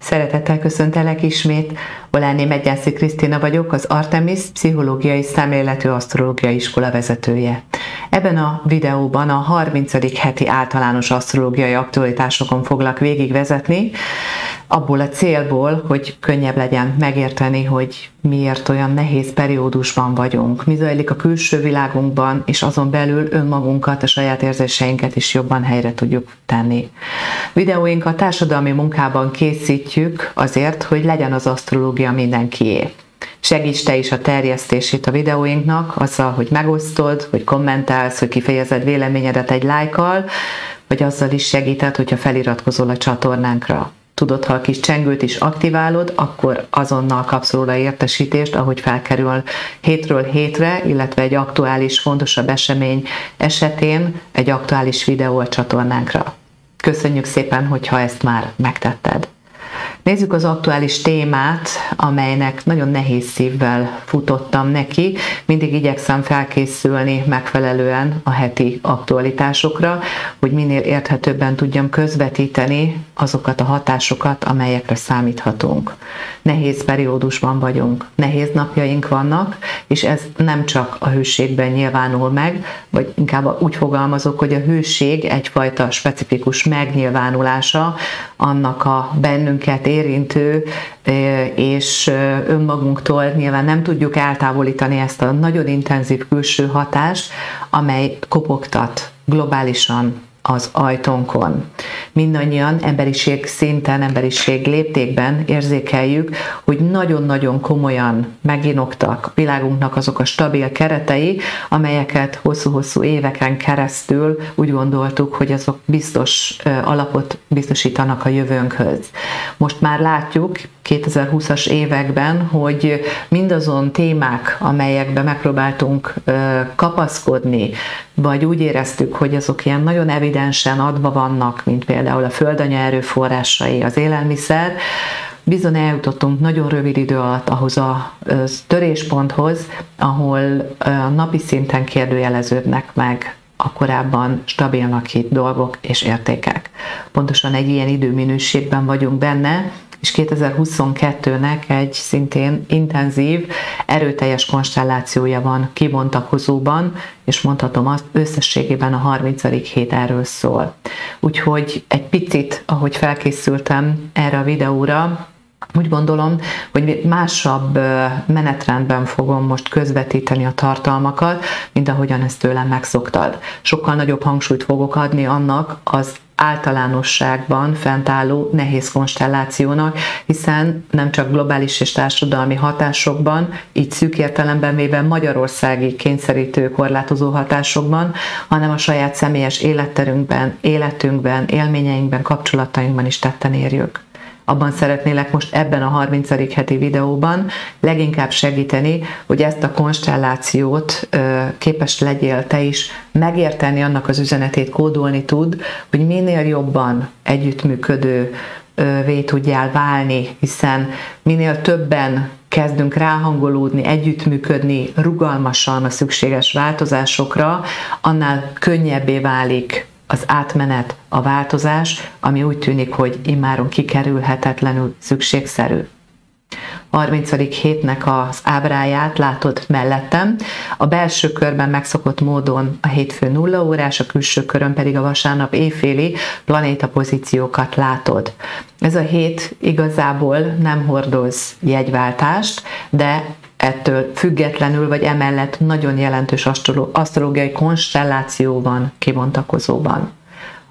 Szeretettel köszöntelek ismét. Oláné Megyászi Krisztina vagyok, az Artemis Pszichológiai Szemléletű Asztrológiai Iskola vezetője. Ebben a videóban a 30. heti általános asztrológiai aktualitásokon foglak végigvezetni, abból a célból, hogy könnyebb legyen megérteni, hogy miért olyan nehéz periódusban vagyunk, mi zajlik a külső világunkban, és azon belül önmagunkat, a saját érzéseinket is jobban helyre tudjuk tenni. Videóinkat társadalmi munkában készítjük azért, hogy legyen az asztrológia mindenkié. Segíts te is a terjesztését a videóinknak, azzal, hogy megosztod, hogy kommentálsz, hogy kifejezed véleményedet egy lájkkal, vagy azzal is segíted, hogyha feliratkozol a csatornánkra. Tudod, ha a kis csengőt is aktiválod, akkor azonnal kapsz róla értesítést, ahogy felkerül hétről hétre, illetve egy aktuális, fontosabb esemény esetén egy aktuális videó a csatornánkra. Köszönjük szépen, hogyha ezt már megtetted. Nézzük az aktuális témát, amelynek nagyon nehéz szívvel futottam neki. Mindig igyekszem felkészülni megfelelően a heti aktualitásokra, hogy minél érthetőbben tudjam közvetíteni azokat a hatásokat, amelyekre számíthatunk. Nehéz periódusban vagyunk, nehéz napjaink vannak, és ez nem csak a hőségben nyilvánul meg, vagy inkább úgy fogalmazok, hogy a hőség egyfajta specifikus megnyilvánulása annak a bennünket érintő, és önmagunktól nyilván nem tudjuk eltávolítani ezt a nagyon intenzív külső hatást, amely kopogtat globálisan az ajtónkon. Mindannyian emberiség szinten, emberiség léptékben érzékeljük, hogy nagyon-nagyon komolyan meginoktak a világunknak azok a stabil keretei, amelyeket hosszú-hosszú éveken keresztül úgy gondoltuk, hogy azok biztos alapot biztosítanak a jövőnkhöz. Most már látjuk, 2020-as években, hogy mindazon témák, amelyekbe megpróbáltunk kapaszkodni, vagy úgy éreztük, hogy azok ilyen nagyon evidensen adva vannak, mint például a földanya erőforrásai, az élelmiszer, bizony eljutottunk nagyon rövid idő alatt ahhoz a törésponthoz, ahol napi szinten kérdőjeleződnek meg a korábban stabilnak hit dolgok és értékek. Pontosan egy ilyen időminőségben vagyunk benne, és 2022-nek egy szintén intenzív, erőteljes konstellációja van kibontakozóban, és mondhatom azt, összességében a 30. hét erről szól. Úgyhogy egy picit, ahogy felkészültem erre a videóra, úgy gondolom, hogy másabb menetrendben fogom most közvetíteni a tartalmakat, mint ahogyan ezt tőlem megszoktad. Sokkal nagyobb hangsúlyt fogok adni annak az általánosságban fentálló nehéz konstellációnak, hiszen nem csak globális és társadalmi hatásokban, így szűk értelemben véve magyarországi kényszerítő korlátozó hatásokban, hanem a saját személyes életterünkben, életünkben, élményeinkben, kapcsolatainkban is tetten érjük abban szeretnélek most ebben a 30. heti videóban leginkább segíteni, hogy ezt a konstellációt képes legyél te is megérteni, annak az üzenetét kódolni tud, hogy minél jobban együttműködő vé tudjál válni, hiszen minél többen kezdünk ráhangolódni, együttműködni rugalmasan a szükséges változásokra, annál könnyebbé válik az átmenet, a változás, ami úgy tűnik, hogy immáron kikerülhetetlenül szükségszerű. 30. hétnek az ábráját látod mellettem. A belső körben megszokott módon a hétfő nulla órás, a külső körön pedig a vasárnap éjféli planéta pozíciókat látod. Ez a hét igazából nem hordoz jegyváltást, de ettől függetlenül vagy emellett nagyon jelentős asztrológiai konstelláció van kibontakozóban.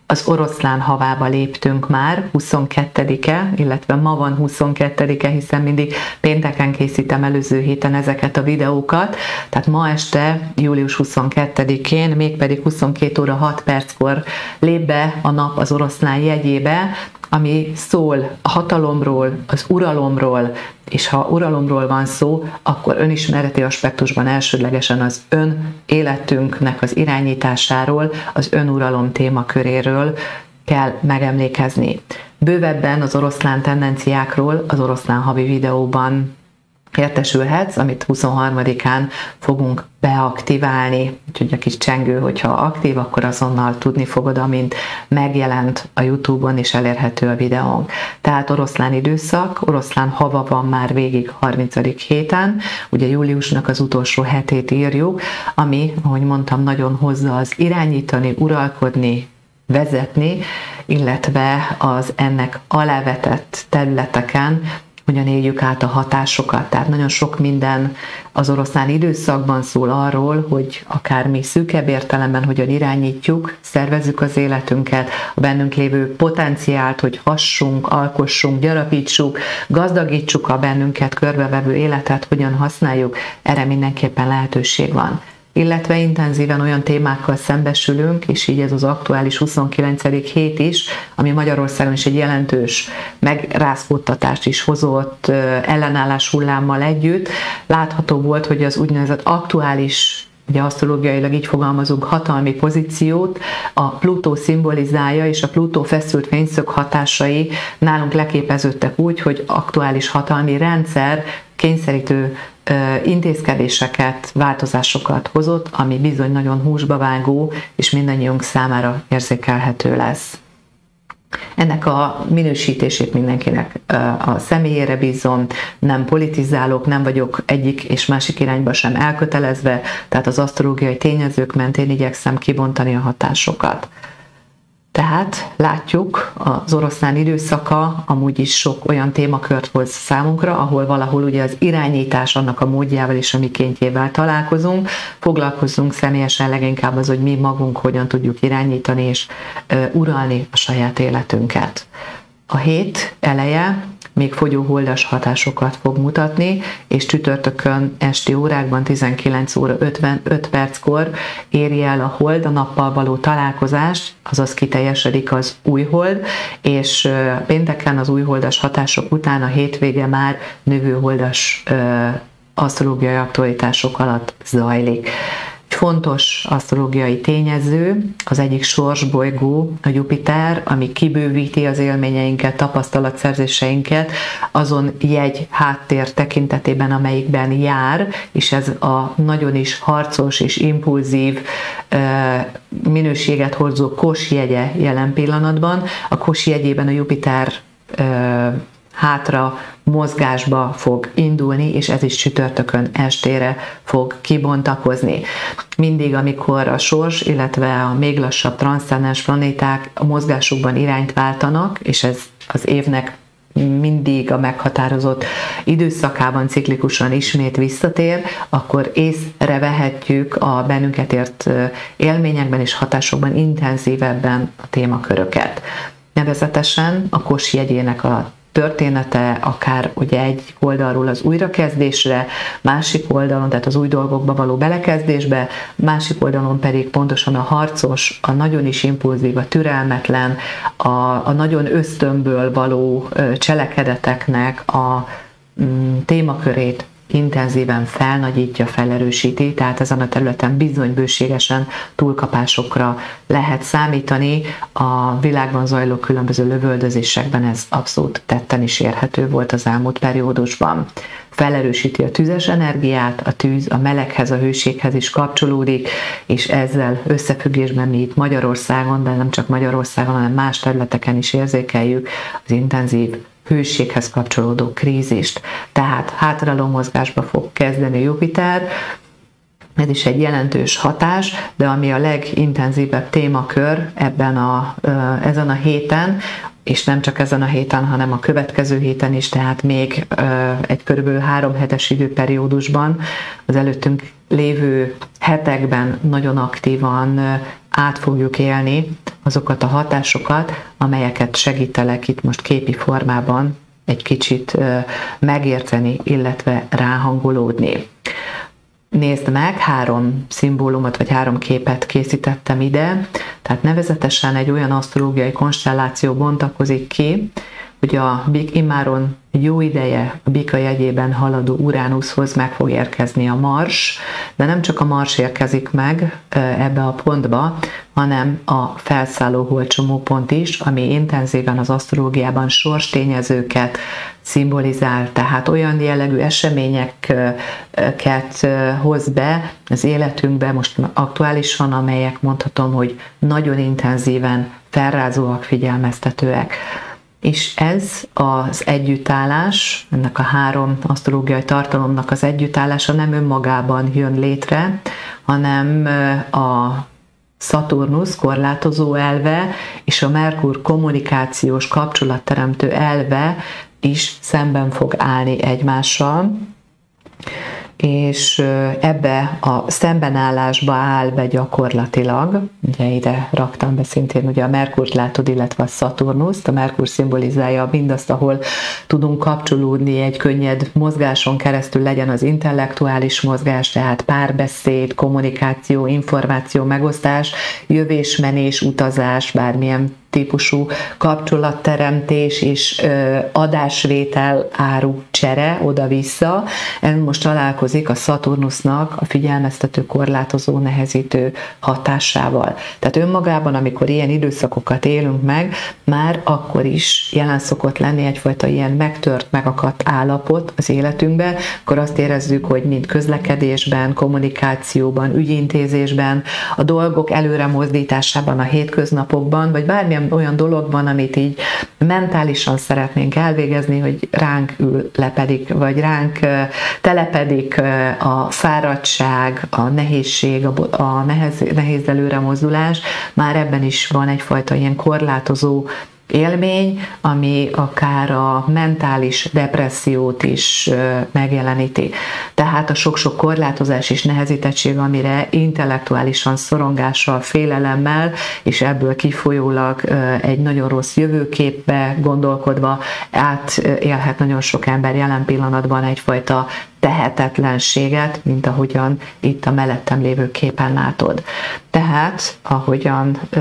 Az oroszlán havába léptünk már, 22-e, illetve ma van 22-e, hiszen mindig pénteken készítem előző héten ezeket a videókat, tehát ma este, július 22-én, mégpedig 22 óra 6 perckor lép be a nap az oroszlán jegyébe, ami szól a hatalomról, az uralomról, és ha uralomról van szó, akkor önismereti aspektusban elsődlegesen az ön életünknek az irányításáról, az önuralom témaköréről kell megemlékezni. Bővebben az oroszlán tendenciákról az oroszlán havi videóban értesülhetsz, amit 23-án fogunk beaktiválni, úgyhogy a kis csengő, hogyha aktív, akkor azonnal tudni fogod, amint megjelent a Youtube-on és elérhető a videónk. Tehát oroszlán időszak, oroszlán hava van már végig 30. héten, ugye júliusnak az utolsó hetét írjuk, ami, ahogy mondtam, nagyon hozza az irányítani, uralkodni, vezetni, illetve az ennek alávetett területeken hogyan éljük át a hatásokat. Tehát nagyon sok minden az oroszlán időszakban szól arról, hogy akár mi szűkebb értelemben hogyan irányítjuk, szervezzük az életünket, a bennünk lévő potenciált, hogy hassunk, alkossunk, gyarapítsuk, gazdagítsuk a bennünket körbevevő életet, hogyan használjuk, erre mindenképpen lehetőség van illetve intenzíven olyan témákkal szembesülünk, és így ez az aktuális 29. hét is, ami Magyarországon is egy jelentős megrázkódtatást is hozott ellenállás hullámmal együtt. Látható volt, hogy az úgynevezett aktuális ugye asztrológiailag így fogalmazunk, hatalmi pozíciót, a Plutó szimbolizálja, és a Plutó feszült fényszög hatásai nálunk leképeződtek úgy, hogy aktuális hatalmi rendszer kényszerítő intézkedéseket, változásokat hozott, ami bizony nagyon húsba vágó, és mindannyiunk számára érzékelhető lesz. Ennek a minősítését mindenkinek a személyére bízom, nem politizálok, nem vagyok egyik és másik irányba sem elkötelezve, tehát az asztrológiai tényezők mentén igyekszem kibontani a hatásokat. Tehát látjuk, az oroszlán időszaka amúgy is sok olyan témakört hoz számunkra, ahol valahol ugye az irányítás annak a módjával és a mikéntjével találkozunk, foglalkozzunk személyesen leginkább az, hogy mi magunk hogyan tudjuk irányítani és uralni a saját életünket. A hét eleje még fogyóholdas hatásokat fog mutatni, és csütörtökön esti órákban 19 óra 55 perckor éri el a hold a nappal való találkozást, azaz kiteljesedik az új hold, és pénteken az újholdas hatások után a hétvége már növőholdas asztrológiai aktualitások alatt zajlik fontos asztrológiai tényező, az egyik sorsbolygó, a Jupiter, ami kibővíti az élményeinket, tapasztalatszerzéseinket, azon jegy háttér tekintetében, amelyikben jár, és ez a nagyon is harcos és impulzív minőséget hozó kos jegye jelen pillanatban. A kos jegyében a Jupiter hátra mozgásba fog indulni, és ez is csütörtökön estére fog kibontakozni. Mindig, amikor a sors, illetve a még lassabb transzcendens planéták a mozgásukban irányt váltanak, és ez az évnek mindig a meghatározott időszakában ciklikusan ismét visszatér, akkor észrevehetjük a bennünket ért élményekben és hatásokban intenzívebben a témaköröket. Nevezetesen a kos jegyének a története, akár ugye egy oldalról az újrakezdésre, másik oldalon, tehát az új dolgokba való belekezdésbe, másik oldalon pedig pontosan a harcos, a nagyon is impulzív, a türelmetlen, a, a nagyon ösztönből való cselekedeteknek a mm, témakörét intenzíven felnagyítja, felerősíti, tehát ezen a területen bizony bőségesen túlkapásokra lehet számítani. A világban zajló különböző lövöldözésekben ez abszolút tetten is érhető volt az elmúlt periódusban. Felerősíti a tüzes energiát, a tűz a meleghez, a hőséghez is kapcsolódik, és ezzel összefüggésben mi itt Magyarországon, de nem csak Magyarországon, hanem más területeken is érzékeljük az intenzív hőséghez kapcsolódó krízist. Tehát hátraló mozgásba fog kezdeni Jupiter, ez is egy jelentős hatás, de ami a legintenzívebb témakör ebben a, ezen a héten, és nem csak ezen a héten, hanem a következő héten is, tehát még egy körülbelül három hetes időperiódusban az előttünk lévő hetekben nagyon aktívan át fogjuk élni azokat a hatásokat, amelyeket segítelek itt most képi formában egy kicsit megérteni, illetve ráhangolódni. Nézd meg, három szimbólumot vagy három képet készítettem ide, tehát nevezetesen egy olyan asztrológiai konstelláció bontakozik ki, hogy a Big Imáron jó ideje a bika jegyében haladó Uránuszhoz meg fog érkezni a Mars, de nem csak a Mars érkezik meg ebbe a pontba, hanem a felszálló holcsomópont is, ami intenzíven az asztrológiában sorstényezőket szimbolizál, tehát olyan jellegű eseményeket hoz be az életünkbe, most aktuálisan, amelyek mondhatom, hogy nagyon intenzíven felrázóak, figyelmeztetőek. És ez az együttállás, ennek a három asztrológiai tartalomnak az együttállása nem önmagában jön létre, hanem a Szaturnusz korlátozó elve és a Merkur kommunikációs kapcsolatteremtő elve is szemben fog állni egymással és ebbe a szembenállásba áll be gyakorlatilag, ugye ide raktam be szintén ugye a Merkurt látod, illetve a Saturnuszt, a Merkur szimbolizálja mindazt, ahol tudunk kapcsolódni egy könnyed mozgáson keresztül, legyen az intellektuális mozgás, tehát párbeszéd, kommunikáció, információ megosztás, jövésmenés, utazás, bármilyen típusú kapcsolatteremtés és adásvétel áru csere oda-vissza. Most találkozik a Saturnusnak a figyelmeztető, korlátozó, nehezítő hatásával. Tehát önmagában, amikor ilyen időszakokat élünk meg, már akkor is jelen szokott lenni egyfajta ilyen megtört, megakadt állapot az életünkben, akkor azt érezzük, hogy mind közlekedésben, kommunikációban, ügyintézésben, a dolgok előre mozdításában, a hétköznapokban, vagy bármilyen olyan dologban, amit így mentálisan szeretnénk elvégezni, hogy ránk ül lepedik, vagy ránk telepedik a fáradtság, a nehézség, a nehez, nehéz előre már ebben is van egyfajta ilyen korlátozó élmény, ami akár a mentális depressziót is megjeleníti. Tehát a sok-sok korlátozás és nehezítettség, amire intellektuálisan szorongással, félelemmel, és ebből kifolyólag egy nagyon rossz jövőképbe gondolkodva átélhet nagyon sok ember jelen pillanatban egyfajta tehetetlenséget, mint ahogyan itt a mellettem lévő képen látod. Tehát, ahogyan ö,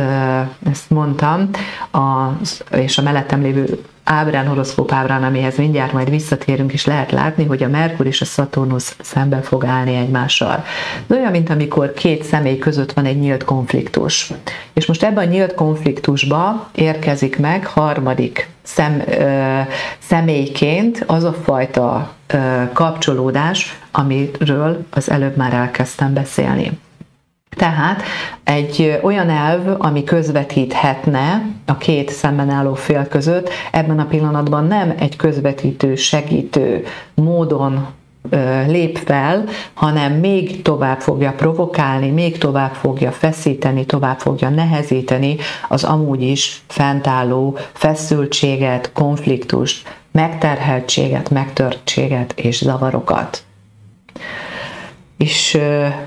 ezt mondtam, az, és a mellettem lévő ábrán, horoszkóp ábrán, amihez mindjárt majd visszatérünk, és lehet látni, hogy a Merkur és a Szaturnusz szemben fog állni egymással. De olyan, mint amikor két személy között van egy nyílt konfliktus. És most ebben a nyílt konfliktusba érkezik meg harmadik szem, ö, személyként az a fajta kapcsolódás, amiről az előbb már elkezdtem beszélni. Tehát egy olyan elv, ami közvetíthetne a két szemben álló fél között, ebben a pillanatban nem egy közvetítő, segítő módon lép fel, hanem még tovább fogja provokálni, még tovább fogja feszíteni, tovább fogja nehezíteni az amúgy is fentálló feszültséget, konfliktust, megterheltséget, megtörtséget és zavarokat. És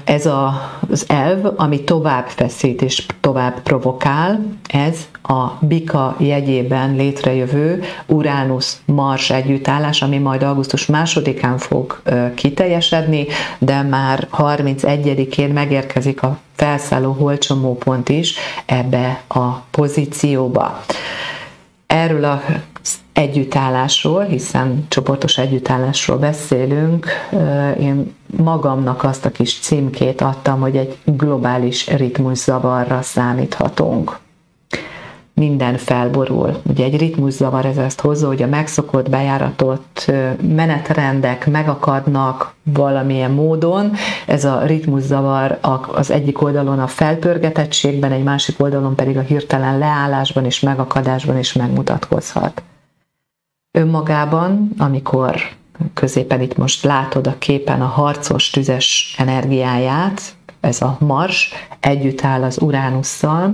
ez a, az elv, ami tovább feszít és tovább provokál, ez a bika jegyében létrejövő Uránusz-Mars együttállás, ami majd augusztus másodikán fog kiteljesedni, de már 31-én megérkezik a felszálló holcsomópont is ebbe a pozícióba. Erről a együttállásról, hiszen csoportos együttállásról beszélünk, én magamnak azt a kis címkét adtam, hogy egy globális ritmuszavarra számíthatunk. Minden felborul. Ugye egy ritmuszavar ez ezt hozza, hogy a megszokott, bejáratott menetrendek megakadnak valamilyen módon. Ez a ritmuszavar az egyik oldalon a felpörgetettségben, egy másik oldalon pedig a hirtelen leállásban és megakadásban is megmutatkozhat önmagában, amikor középen itt most látod a képen a harcos, tüzes energiáját, ez a Mars együtt áll az Uránusszal,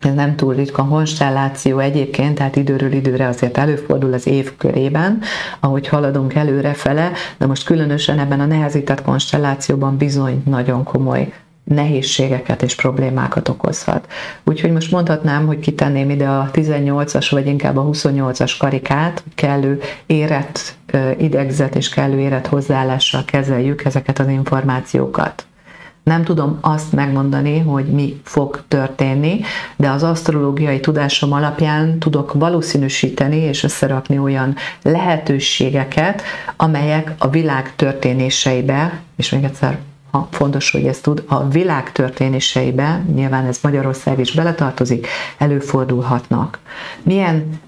ez nem túl ritka konstelláció egyébként, tehát időről időre azért előfordul az év körében, ahogy haladunk előre fele, de most különösen ebben a nehezített konstellációban bizony nagyon komoly nehézségeket és problémákat okozhat. Úgyhogy most mondhatnám, hogy kitenném ide a 18-as, vagy inkább a 28-as karikát, kellő érett idegzet és kellő érett hozzáállással kezeljük ezeket az információkat. Nem tudom azt megmondani, hogy mi fog történni, de az asztrológiai tudásom alapján tudok valószínűsíteni és összerakni olyan lehetőségeket, amelyek a világ történéseibe, és még egyszer ha fontos, hogy ezt tud, a világ történéseibe, nyilván ez Magyarország is beletartozik, előfordulhatnak. Milyen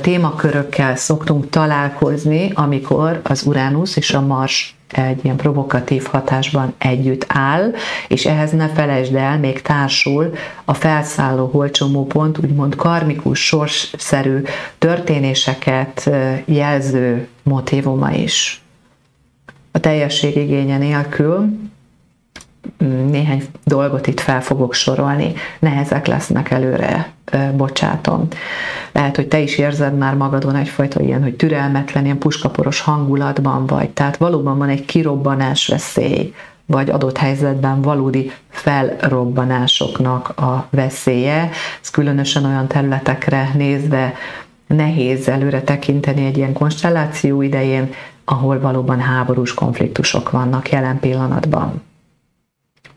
témakörökkel szoktunk találkozni, amikor az Uránusz és a Mars egy ilyen provokatív hatásban együtt áll, és ehhez ne felejtsd el, még társul a felszálló holcsomópont, úgymond karmikus, sorsszerű történéseket jelző motivuma is. A teljesség igénye nélkül néhány dolgot itt fel fogok sorolni, nehezek lesznek előre, bocsátom. Lehet, hogy te is érzed már magadon egyfajta ilyen, hogy türelmetlen, ilyen puskaporos hangulatban vagy, tehát valóban van egy kirobbanás veszély, vagy adott helyzetben valódi felrobbanásoknak a veszélye. Ez különösen olyan területekre nézve nehéz előre tekinteni egy ilyen konstelláció idején, ahol valóban háborús konfliktusok vannak jelen pillanatban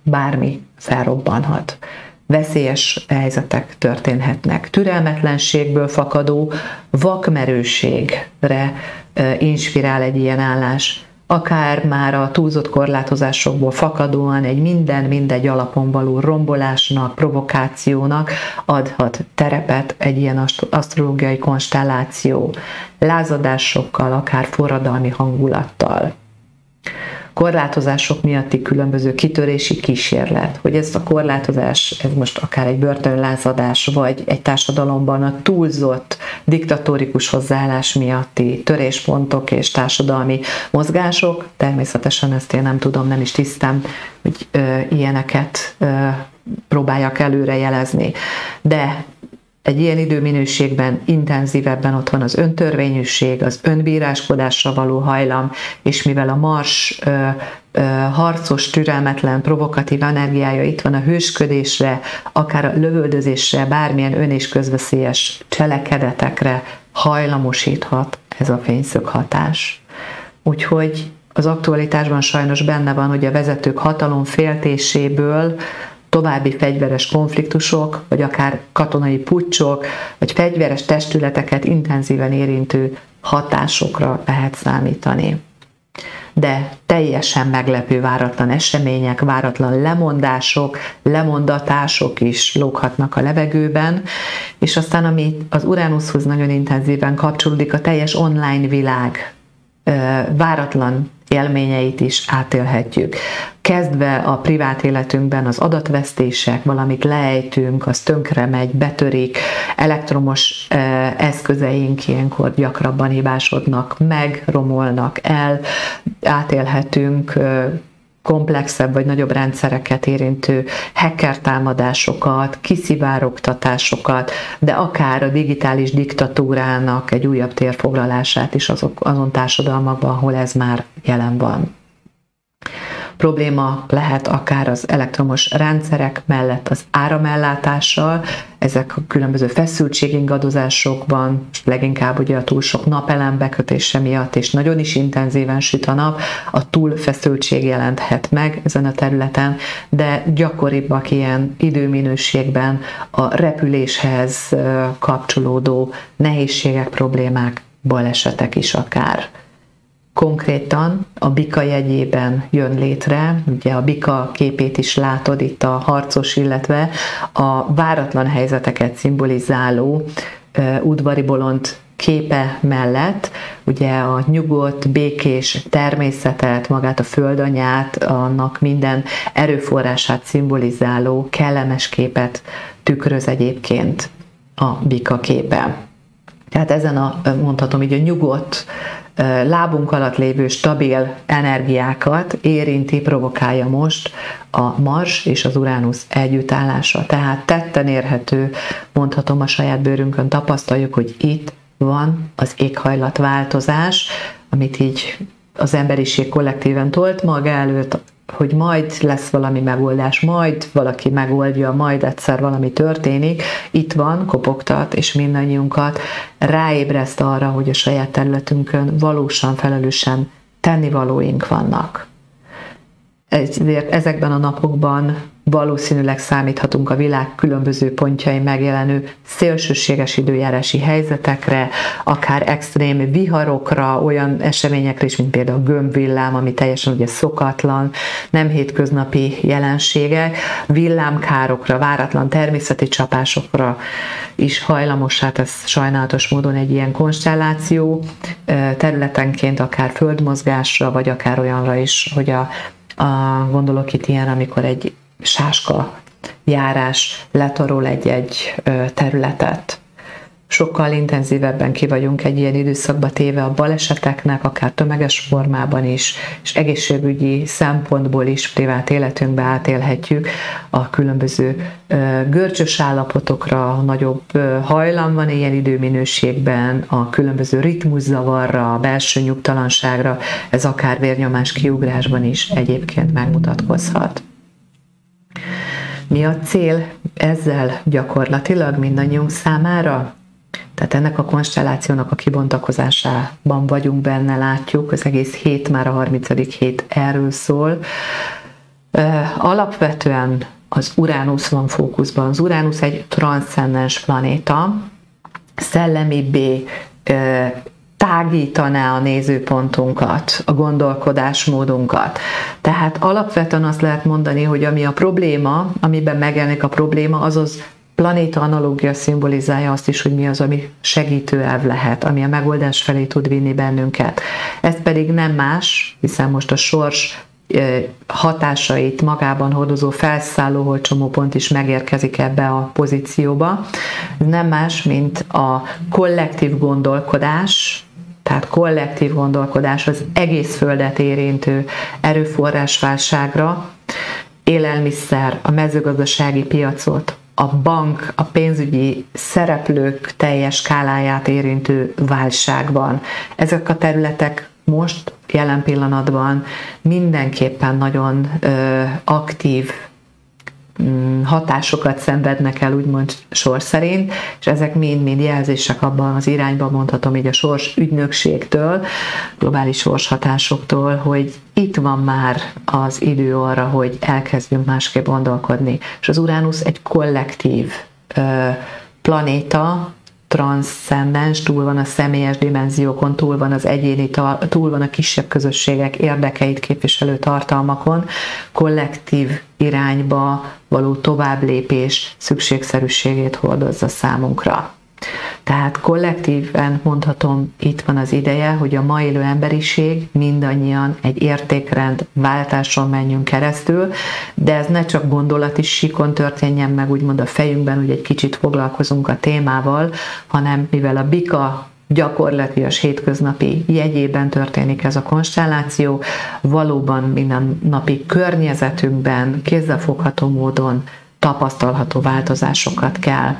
bármi felrobbanhat. Veszélyes helyzetek történhetnek. Türelmetlenségből fakadó vakmerőségre inspirál egy ilyen állás akár már a túlzott korlátozásokból fakadóan egy minden mindegy alapon való rombolásnak, provokációnak adhat terepet egy ilyen asztrológiai konstelláció, lázadásokkal, akár forradalmi hangulattal korlátozások miatti különböző kitörési kísérlet, hogy ez a korlátozás, ez most akár egy börtönlázadás, vagy egy társadalomban a túlzott diktatórikus hozzáállás miatti töréspontok és társadalmi mozgások, természetesen ezt én nem tudom, nem is tisztem, hogy ö, ilyeneket ö, próbáljak előre jelezni. De egy ilyen időminőségben intenzívebben ott van az öntörvényűség, az önbíráskodásra való hajlam, és mivel a Mars ö, ö, harcos, türelmetlen, provokatív energiája itt van a hősködésre, akár a lövöldözésre, bármilyen ön- és közveszélyes cselekedetekre hajlamosíthat ez a fényszög hatás. Úgyhogy az aktualitásban sajnos benne van, hogy a vezetők hatalom féltéséből további fegyveres konfliktusok, vagy akár katonai pucsok, vagy fegyveres testületeket intenzíven érintő hatásokra lehet számítani. De teljesen meglepő váratlan események, váratlan lemondások, lemondatások is lóghatnak a levegőben, és aztán ami az Uránuszhoz nagyon intenzíven kapcsolódik, a teljes online világ váratlan élményeit is átélhetjük. Kezdve a privát életünkben az adatvesztések, valamit lejtünk, az tönkre megy, betörik, elektromos eszközeink ilyenkor gyakrabban hibásodnak meg, romolnak el, átélhetünk komplexebb vagy nagyobb rendszereket érintő hacker támadásokat, kiszivárogtatásokat, de akár a digitális diktatúrának egy újabb térfoglalását is azok, azon társadalmakban, ahol ez már jelen van. Probléma lehet akár az elektromos rendszerek mellett az áramellátással, ezek a különböző feszültségingadozásokban, leginkább ugye a túl sok napelem bekötése miatt, és nagyon is intenzíven süt a nap, a túlfeszültség jelenthet meg ezen a területen, de gyakoribbak ilyen időminőségben a repüléshez kapcsolódó nehézségek, problémák, balesetek is akár konkrétan a bika jegyében jön létre, ugye a bika képét is látod itt a harcos, illetve a váratlan helyzeteket szimbolizáló udvari bolond képe mellett, ugye a nyugodt, békés természetet, magát a földanyát, annak minden erőforrását szimbolizáló kellemes képet tükröz egyébként a bika képe. Tehát ezen a, mondhatom így, a nyugodt, lábunk alatt lévő stabil energiákat érinti, provokálja most a Mars és az Uránusz együttállása. Tehát tetten érhető, mondhatom a saját bőrünkön tapasztaljuk, hogy itt van az éghajlatváltozás, amit így az emberiség kollektíven tolt maga előtt hogy majd lesz valami megoldás, majd valaki megoldja, majd egyszer valami történik, itt van, kopogtat, és mindannyiunkat ráébreszt arra, hogy a saját területünkön valósan, felelősen tennivalóink vannak. ezért ezekben a napokban valószínűleg számíthatunk a világ különböző pontjai megjelenő szélsőséges időjárási helyzetekre, akár extrém viharokra, olyan eseményekre is, mint például a gömbvillám, ami teljesen ugye szokatlan, nem hétköznapi jelenségek, villámkárokra, váratlan természeti csapásokra is hajlamos, hát ez sajnálatos módon egy ilyen konstelláció, területenként akár földmozgásra, vagy akár olyanra is, hogy a a, gondolok itt ilyen, amikor egy sáska járás letarol egy-egy területet. Sokkal intenzívebben ki vagyunk egy ilyen időszakba téve a baleseteknek, akár tömeges formában is, és egészségügyi szempontból is privát életünkbe átélhetjük a különböző görcsös állapotokra, nagyobb hajlam van ilyen időminőségben, a különböző ritmuszavarra, a belső nyugtalanságra, ez akár vérnyomás kiugrásban is egyébként megmutatkozhat. Mi a cél ezzel gyakorlatilag mindannyiunk számára? Tehát ennek a konstellációnak a kibontakozásában vagyunk benne, látjuk, az egész hét már a 30. hét erről szól. Alapvetően az Uránusz van fókuszban. Az Uránusz egy transzcendens planéta, szellemibbé tágítaná a nézőpontunkat, a gondolkodásmódunkat. Tehát alapvetően azt lehet mondani, hogy ami a probléma, amiben megjelenik a probléma, az az planéta analógia szimbolizálja azt is, hogy mi az, ami segítő elv lehet, ami a megoldás felé tud vinni bennünket. Ez pedig nem más, hiszen most a sors hatásait magában hordozó felszálló csomópont is megérkezik ebbe a pozícióba. Nem más, mint a kollektív gondolkodás, tehát kollektív gondolkodás az egész földet érintő erőforrásválságra, élelmiszer, a mezőgazdasági piacot, a bank, a pénzügyi szereplők teljes skáláját érintő válságban. Ezek a területek most, jelen pillanatban mindenképpen nagyon ö, aktív hatásokat szenvednek el, úgymond sor szerint, és ezek mind-mind jelzések abban az irányban mondhatom így a sors ügynökségtől, globális sors hatásoktól, hogy itt van már az idő arra, hogy elkezdjünk másképp gondolkodni. És az Uránusz egy kollektív planéta, transzcendens, túl van a személyes dimenziókon, túl van az egyéni, túl van a kisebb közösségek érdekeit képviselő tartalmakon, kollektív irányba való továbblépés szükségszerűségét hordozza számunkra. Tehát kollektíven mondhatom, itt van az ideje, hogy a ma élő emberiség mindannyian egy értékrend váltáson menjünk keresztül, de ez ne csak gondolati sikon történjen meg, úgymond a fejünkben, hogy egy kicsit foglalkozunk a témával, hanem mivel a bika gyakorlatilag hétköznapi jegyében történik ez a konstelláció, valóban minden napi környezetünkben kézzelfogható módon tapasztalható változásokat kell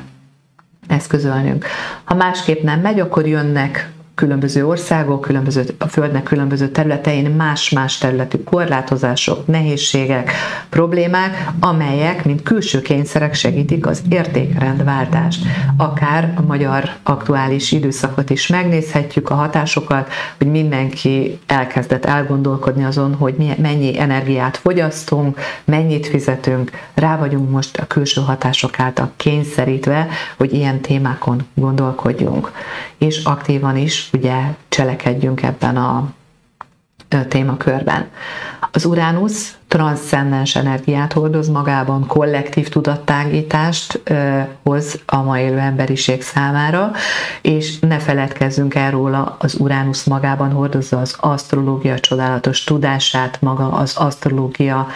eszközölnünk. Ha másképp nem megy, akkor jönnek különböző országok, különböző, a Földnek különböző területein más-más területű korlátozások, nehézségek, problémák, amelyek, mint külső kényszerek segítik az értékrendváltást. Akár a magyar aktuális időszakot is megnézhetjük, a hatásokat, hogy mindenki elkezdett elgondolkodni azon, hogy mennyi energiát fogyasztunk, mennyit fizetünk, rá vagyunk most a külső hatások által kényszerítve, hogy ilyen témákon gondolkodjunk. És aktívan is ugye cselekedjünk ebben a témakörben. Az Uránusz transzcendens energiát hordoz magában, kollektív tudattágítást hoz a ma élő emberiség számára, és ne feledkezzünk erről, az Uránusz magában hordozza az asztrológia csodálatos tudását, maga az asztrológia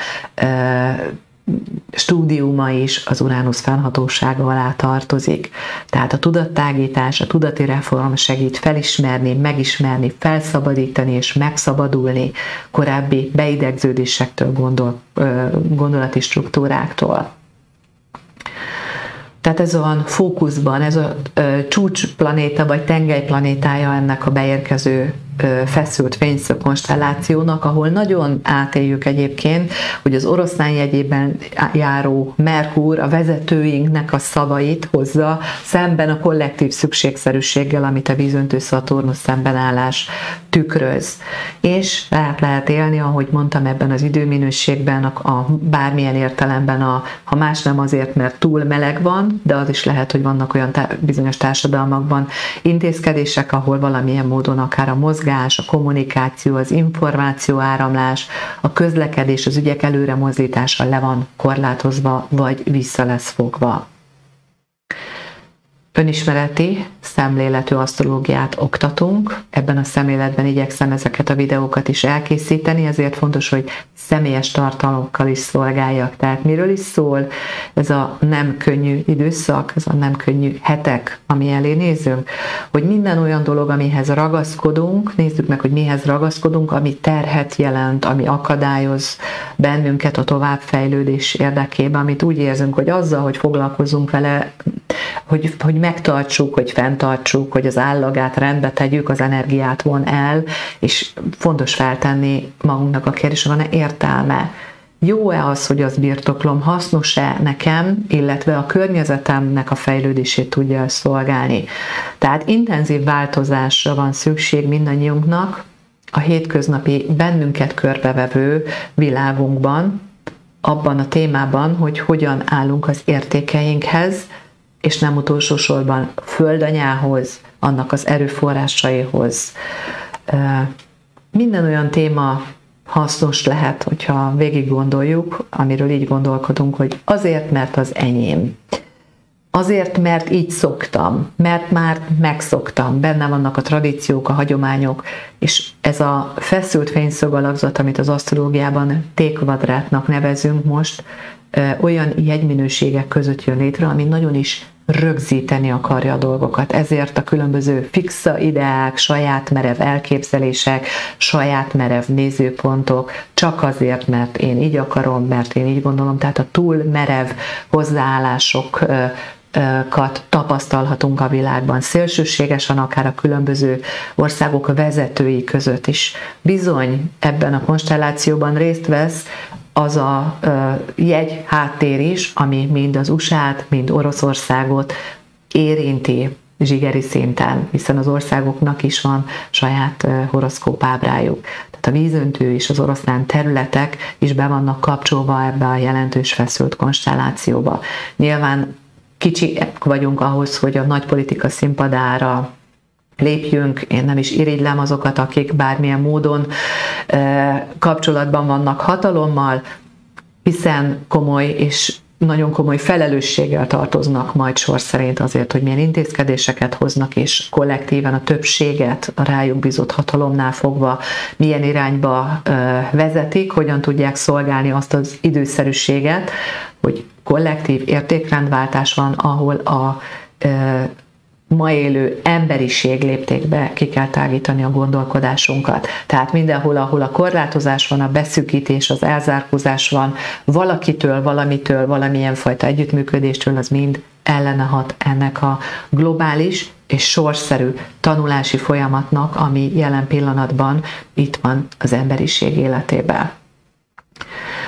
stúdiuma is az Uránusz fennhatósága alá tartozik. Tehát a tudattágítás, a tudati reform segít felismerni, megismerni, felszabadítani és megszabadulni korábbi beidegződésektől, gondol, gondolati struktúráktól. Tehát ez van fókuszban, ez a csúcsplanéta vagy tengelyplanétája ennek a beérkező feszült fényszög konstellációnak, ahol nagyon átéljük egyébként, hogy az oroszlán jegyében járó Merkur a vezetőinknek a szavait hozza szemben a kollektív szükségszerűséggel, amit a vízöntő Szaturnusz szembenállás tükröz. És lehet lehet élni, ahogy mondtam ebben az időminőségben, a, a bármilyen értelemben, a, ha más nem azért, mert túl meleg van, de az is lehet, hogy vannak olyan tá- bizonyos társadalmakban intézkedések, ahol valamilyen módon akár a mozgás, a kommunikáció, az információ áramlás, a közlekedés, az ügyek előre mozdítása le van korlátozva, vagy vissza lesz fogva önismereti szemléletű asztrológiát oktatunk. Ebben a szemléletben igyekszem ezeket a videókat is elkészíteni, ezért fontos, hogy személyes tartalmakkal is szolgáljak. Tehát miről is szól ez a nem könnyű időszak, ez a nem könnyű hetek, ami elé nézünk, hogy minden olyan dolog, amihez ragaszkodunk, nézzük meg, hogy mihez ragaszkodunk, ami terhet jelent, ami akadályoz bennünket a továbbfejlődés érdekében, amit úgy érzünk, hogy azzal, hogy foglalkozunk vele, hogy, hogy megtartsuk, hogy fenntartsuk, hogy az állagát rendbe tegyük, az energiát von el, és fontos feltenni magunknak a kérdés, van-e értelme, jó-e az, hogy az birtoklom, hasznos-e nekem, illetve a környezetemnek a fejlődését tudja szolgálni. Tehát intenzív változásra van szükség mindannyiunknak a hétköznapi bennünket körbevevő világunkban, abban a témában, hogy hogyan állunk az értékeinkhez, és nem utolsó sorban földanyához, annak az erőforrásaihoz. Minden olyan téma hasznos lehet, hogyha végig gondoljuk, amiről így gondolkodunk, hogy azért, mert az enyém. Azért, mert így szoktam, mert már megszoktam, benne vannak a tradíciók, a hagyományok, és ez a feszült fényszög alakzat, amit az asztrológiában T-kvadrátnak nevezünk most, olyan jegyminőségek között jön létre, ami nagyon is rögzíteni akarja a dolgokat. Ezért a különböző fixa ideák, saját merev elképzelések, saját merev nézőpontok, csak azért, mert én így akarom, mert én így gondolom. Tehát a túl merev hozzáállások tapasztalhatunk a világban, szélsőségesen akár a különböző országok vezetői között is. Bizony ebben a konstellációban részt vesz az a jegy háttér is, ami mind az USA-t, mind Oroszországot érinti zsigeri szinten, hiszen az országoknak is van saját horoszkóp ábrájuk. Tehát a vízöntő és az oroszlán területek is be vannak kapcsolva ebbe a jelentős feszült konstellációba. Nyilván kicsi vagyunk ahhoz, hogy a nagy politika színpadára lépjünk, én nem is irigylem azokat, akik bármilyen módon kapcsolatban vannak hatalommal, hiszen komoly és nagyon komoly felelősséggel tartoznak majd sor szerint azért, hogy milyen intézkedéseket hoznak, és kollektíven a többséget a rájuk bizott hatalomnál fogva milyen irányba vezetik, hogyan tudják szolgálni azt az időszerűséget, hogy kollektív értékrendváltás van, ahol a ma élő emberiség léptékbe ki kell tágítani a gondolkodásunkat. Tehát mindenhol, ahol a korlátozás van, a beszűkítés, az elzárkózás van, valakitől, valamitől, valamilyen fajta együttműködéstől, az mind ellene hat ennek a globális és sorszerű tanulási folyamatnak, ami jelen pillanatban itt van az emberiség életében.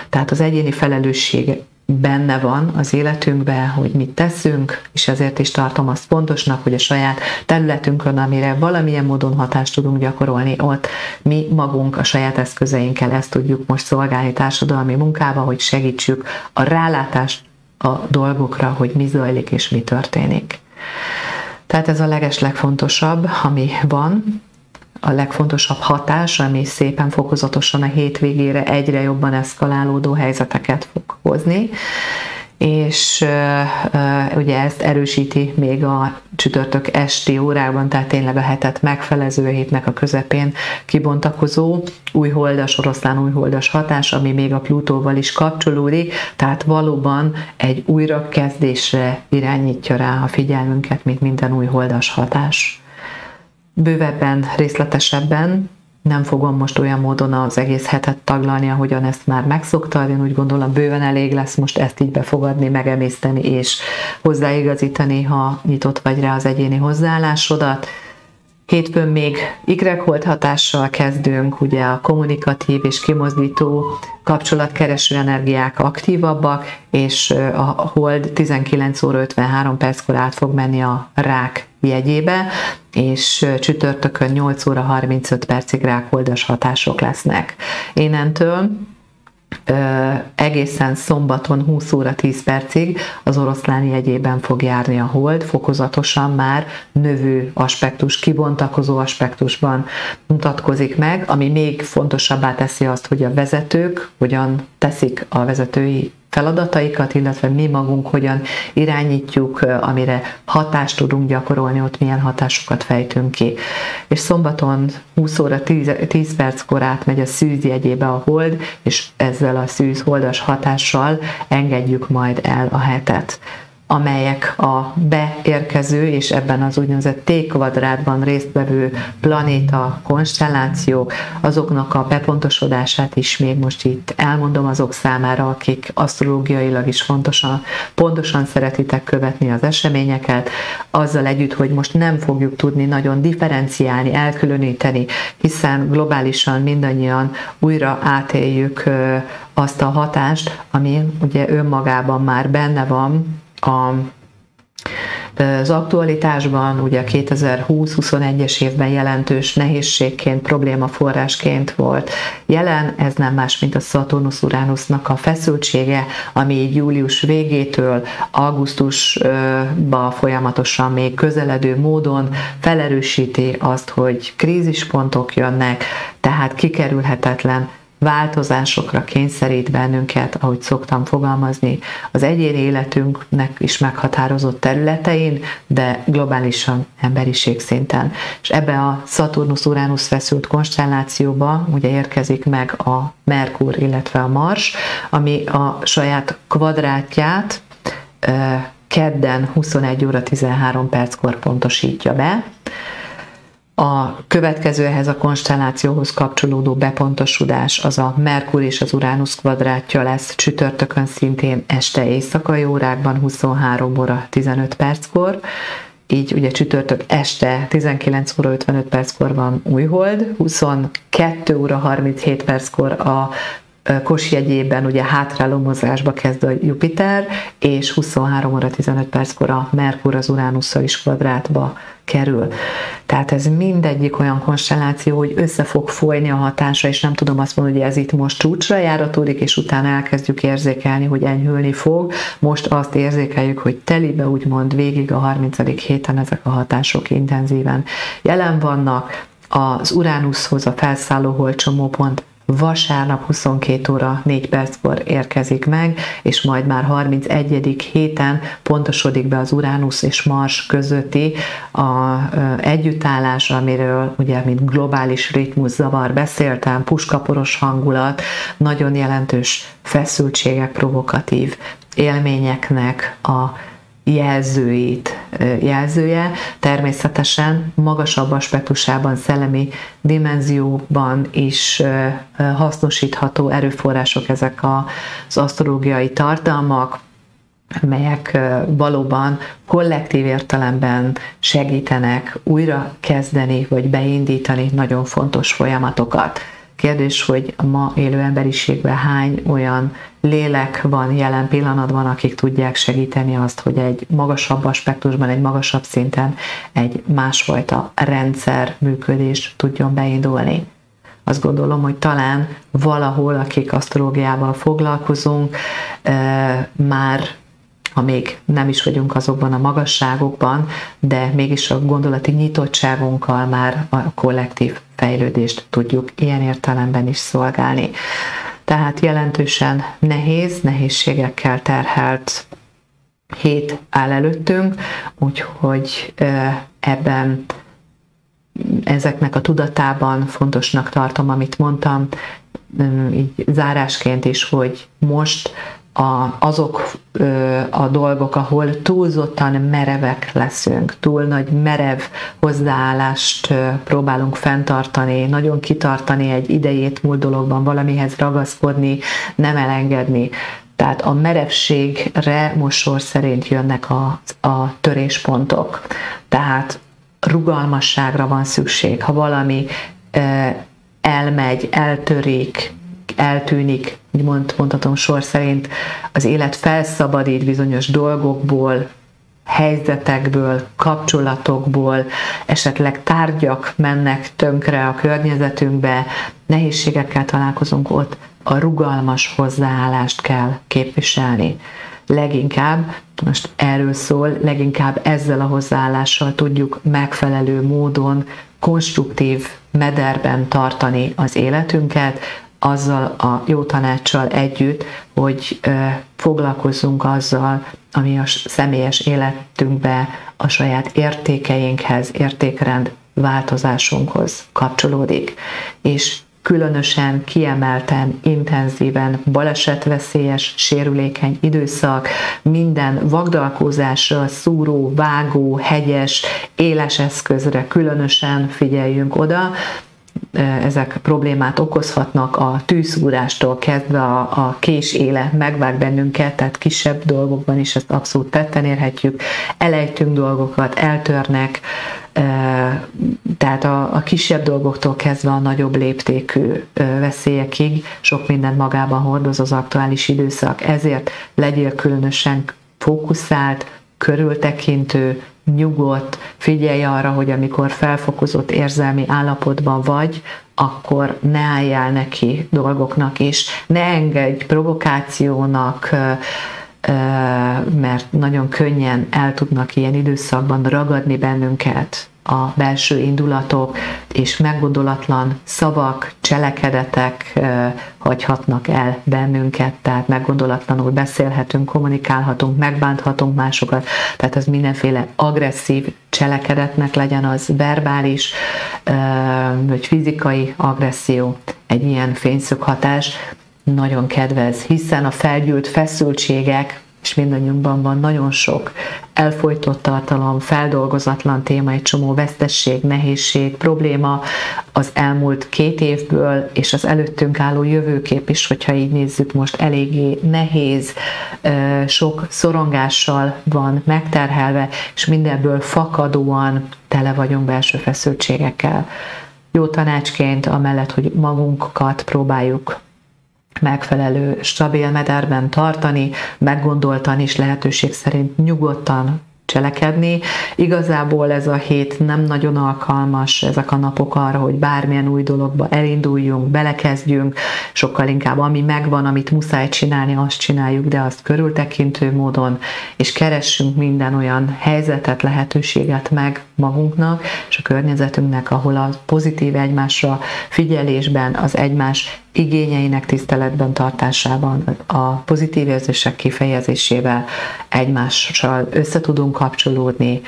Tehát az egyéni felelősség benne van az életünkben, hogy mit teszünk, és ezért is tartom azt fontosnak, hogy a saját területünkön, amire valamilyen módon hatást tudunk gyakorolni, ott mi magunk a saját eszközeinkkel ezt tudjuk most szolgálni társadalmi munkába, hogy segítsük a rálátást a dolgokra, hogy mi zajlik és mi történik. Tehát ez a leges legfontosabb, ami van, a legfontosabb hatás, ami szépen fokozatosan a hétvégére egyre jobban eszkalálódó helyzeteket fog hozni, és ugye ezt erősíti még a csütörtök esti órában, tehát tényleg a hetet megfelező hétnek a közepén kibontakozó újholdas, oroszlán újholdas hatás, ami még a Plutóval is kapcsolódik, tehát valóban egy újrakezdésre irányítja rá a figyelmünket, mint minden újholdas hatás bővebben, részletesebben. Nem fogom most olyan módon az egész hetet taglalni, ahogyan ezt már megszoktad. Én úgy gondolom, bőven elég lesz most ezt így befogadni, megemészteni és hozzáigazítani, ha nyitott vagy rá az egyéni hozzáállásodat. Hétfőn még Y-hold hatással kezdünk, ugye a kommunikatív és kimozdító kapcsolatkereső energiák aktívabbak, és a hold 19 óra 53 perckor át fog menni a rák jegyébe, és csütörtökön 8 óra 35 percig rákoldas hatások lesznek. Innentől egészen szombaton 20 óra 10 percig az oroszlán jegyében fog járni a hold, fokozatosan már növő aspektus, kibontakozó aspektusban mutatkozik meg, ami még fontosabbá teszi azt, hogy a vezetők hogyan teszik a vezetői feladataikat, illetve mi magunk hogyan irányítjuk, amire hatást tudunk gyakorolni, ott milyen hatásokat fejtünk ki. És szombaton 20 óra 10, 10 perckor átmegy a szűz jegyébe a hold, és ezzel a szűz holdas hatással engedjük majd el a hetet amelyek a beérkező és ebben az úgynevezett T-kvadrátban résztvevő planéta konstellációk, azoknak a bepontosodását is még most itt elmondom azok számára, akik asztrológiailag is fontosan, pontosan szeretitek követni az eseményeket, azzal együtt, hogy most nem fogjuk tudni nagyon differenciálni, elkülöníteni, hiszen globálisan mindannyian újra átéljük azt a hatást, ami ugye önmagában már benne van, a az aktualitásban ugye 2020-21-es évben jelentős nehézségként, problémaforrásként volt jelen, ez nem más, mint a Saturnus-Uranusnak a feszültsége, ami július végétől augusztusba folyamatosan még közeledő módon felerősíti azt, hogy krízispontok jönnek, tehát kikerülhetetlen változásokra kényszerít bennünket, ahogy szoktam fogalmazni, az egyéni életünknek is meghatározott területein, de globálisan emberiség szinten. És ebbe a Saturnus-Uranus feszült konstellációba ugye érkezik meg a Merkur, illetve a Mars, ami a saját kvadrátját kedden 21 óra 13 perckor pontosítja be, a következő ehhez a konstellációhoz kapcsolódó bepontosodás az a Merkur és az Uránusz kvadrátja lesz csütörtökön szintén este éjszakai órákban 23 óra 15 perckor, így ugye csütörtök este 19 óra 55 perckor van újhold, 22 óra 37 perckor a Kos jegyében ugye hátráló mozgásba kezd a Jupiter, és 23 óra 15 perckor a Merkur az Uránusszal is kvadrátba kerül. Tehát ez mindegyik olyan konstelláció, hogy össze fog folyni a hatása, és nem tudom azt mondani, hogy ez itt most csúcsra járatódik, és utána elkezdjük érzékelni, hogy enyhülni fog. Most azt érzékeljük, hogy telibe úgymond végig a 30. héten ezek a hatások intenzíven jelen vannak. Az Uránuszhoz a felszálló holcsomópont vasárnap 22 óra 4 perckor érkezik meg, és majd már 31. héten pontosodik be az Uránusz és Mars közötti a együttállás, amiről ugye, mint globális ritmus zavar beszéltem, puskaporos hangulat, nagyon jelentős feszültségek, provokatív élményeknek a jelzőit, jelzője. Természetesen magasabb aspektusában, szellemi dimenzióban is hasznosítható erőforrások ezek az asztrológiai tartalmak, melyek valóban kollektív értelemben segítenek újra kezdeni vagy beindítani nagyon fontos folyamatokat. Kérdés, hogy a ma élő emberiségben hány olyan lélek van jelen pillanatban, akik tudják segíteni azt, hogy egy magasabb aspektusban, egy magasabb szinten egy másfajta rendszer működés tudjon beindulni. Azt gondolom, hogy talán valahol, akik asztrológiával foglalkozunk, már ha még nem is vagyunk azokban a magasságokban, de mégis a gondolati nyitottságunkkal már a kollektív fejlődést tudjuk ilyen értelemben is szolgálni. Tehát jelentősen nehéz, nehézségekkel terhelt hét áll előttünk, úgyhogy ebben ezeknek a tudatában fontosnak tartom, amit mondtam, így zárásként is, hogy most a, azok ö, a dolgok, ahol túlzottan merevek leszünk, túl nagy merev hozzáállást ö, próbálunk fenntartani, nagyon kitartani egy idejét múlt dologban, valamihez ragaszkodni, nem elengedni. Tehát a merevségre most sor szerint jönnek a, a töréspontok. Tehát rugalmasságra van szükség. Ha valami elmegy, eltörik, eltűnik, mond, mondhatom sor szerint, az élet felszabadít bizonyos dolgokból, helyzetekből, kapcsolatokból, esetleg tárgyak mennek tönkre a környezetünkbe, nehézségekkel találkozunk ott, a rugalmas hozzáállást kell képviselni. Leginkább, most erről szól, leginkább ezzel a hozzáállással tudjuk megfelelő módon konstruktív mederben tartani az életünket, azzal a jó tanácssal együtt, hogy foglalkozzunk azzal, ami a személyes életünkbe, a saját értékeinkhez, értékrend változásunkhoz kapcsolódik. És különösen, kiemelten, intenzíven balesetveszélyes, sérülékeny időszak, minden vagdalkozásra, szúró, vágó, hegyes, éles eszközre különösen figyeljünk oda, ezek problémát okozhatnak a tűzúrástól kezdve a, a kés éle megvág bennünket, tehát kisebb dolgokban is ezt abszolút tetten érhetjük, elejtünk dolgokat, eltörnek, tehát a, a kisebb dolgoktól kezdve a nagyobb léptékű veszélyekig sok mindent magában hordoz az aktuális időszak, ezért legyél különösen fókuszált, körültekintő, nyugodt, figyelj arra, hogy amikor felfokozott érzelmi állapotban vagy, akkor ne álljál neki dolgoknak, és ne engedj provokációnak, mert nagyon könnyen el tudnak ilyen időszakban ragadni bennünket a belső indulatok és meggondolatlan szavak, cselekedetek hagyhatnak el bennünket, tehát meggondolatlanul beszélhetünk, kommunikálhatunk, megbánthatunk másokat, tehát az mindenféle agresszív cselekedetnek legyen az verbális vagy fizikai agresszió, egy ilyen fényszöghatás. Nagyon kedvez, hiszen a felgyűlt feszültségek és mindannyiunkban van nagyon sok elfolytott tartalom, feldolgozatlan téma, egy csomó vesztesség, nehézség, probléma az elmúlt két évből, és az előttünk álló jövőkép is, hogyha így nézzük most eléggé nehéz, sok szorongással van megterhelve, és mindenből fakadóan tele vagyunk belső feszültségekkel. Jó tanácsként, amellett, hogy magunkat próbáljuk megfelelő, stabil mederben tartani, meggondoltan és lehetőség szerint nyugodtan cselekedni. Igazából ez a hét nem nagyon alkalmas, ezek a napok arra, hogy bármilyen új dologba elinduljunk, belekezdjünk, sokkal inkább ami megvan, amit muszáj csinálni, azt csináljuk, de azt körültekintő módon, és keressünk minden olyan helyzetet, lehetőséget meg magunknak és a környezetünknek, ahol a pozitív egymásra figyelésben, az egymás igényeinek tiszteletben tartásában, a pozitív érzések kifejezésével egymással össze tudunk kapcsolódni,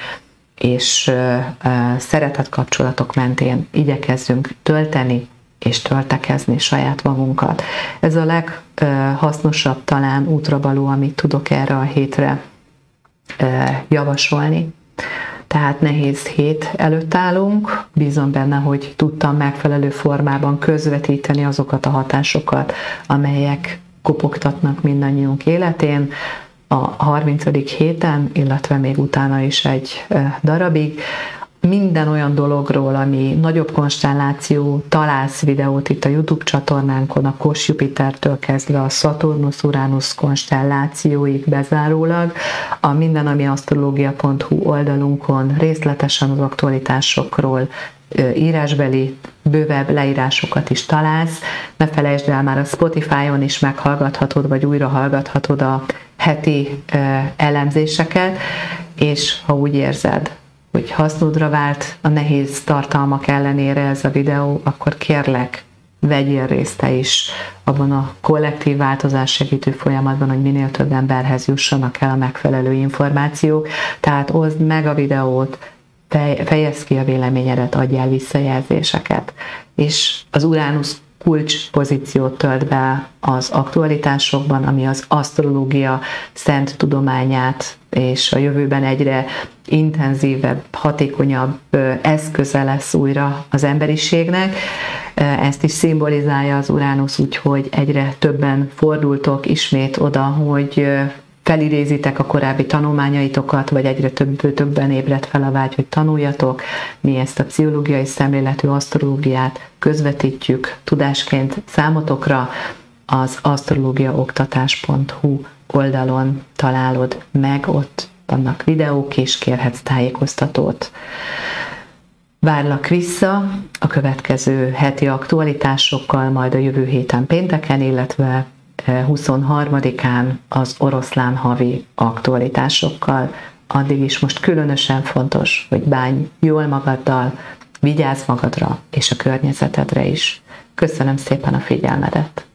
és szeretett kapcsolatok mentén igyekezzünk tölteni és töltekezni saját magunkat. Ez a leghasznosabb talán útravaló, amit tudok erre a hétre javasolni. Tehát nehéz hét előtt állunk, bízom benne, hogy tudtam megfelelő formában közvetíteni azokat a hatásokat, amelyek kopogtatnak mindannyiunk életén, a 30. héten, illetve még utána is egy darabig minden olyan dologról, ami nagyobb konstelláció, találsz videót itt a YouTube csatornánkon, a Kos Jupitertől kezdve a Saturnus-Uranus konstellációig bezárólag, a minden, ami asztrológia.hu oldalunkon részletesen az aktualitásokról írásbeli, bővebb leírásokat is találsz. Ne felejtsd el, már a Spotify-on is meghallgathatod, vagy újra hallgathatod a heti elemzéseket, és ha úgy érzed, hogy hasznodra vált a nehéz tartalmak ellenére ez a videó, akkor kérlek, vegyél részt te is abban a kollektív változás segítő folyamatban, hogy minél több emberhez jussanak el a megfelelő információk. Tehát oszd meg a videót, fejezd ki a véleményedet, adjál visszajelzéseket. És az Uránusz kulcs pozíciót tölt be az aktualitásokban, ami az asztrológia szent tudományát és a jövőben egyre intenzívebb, hatékonyabb eszköze lesz újra az emberiségnek. Ezt is szimbolizálja az Uránusz, úgyhogy egyre többen fordultok ismét oda, hogy felidézitek a korábbi tanulmányaitokat, vagy egyre több, többen ébredt fel a vágy, hogy tanuljatok. Mi ezt a pszichológiai szemléletű asztrológiát közvetítjük tudásként számotokra az asztrológiaoktatás.hu oldalon találod meg, ott vannak videók, és kérhetsz tájékoztatót. Várlak vissza a következő heti aktualitásokkal, majd a jövő héten pénteken, illetve 23-án eh, az oroszlán havi aktualitásokkal. Addig is most különösen fontos, hogy bánj jól magaddal, vigyázz magadra és a környezetedre is. Köszönöm szépen a figyelmedet!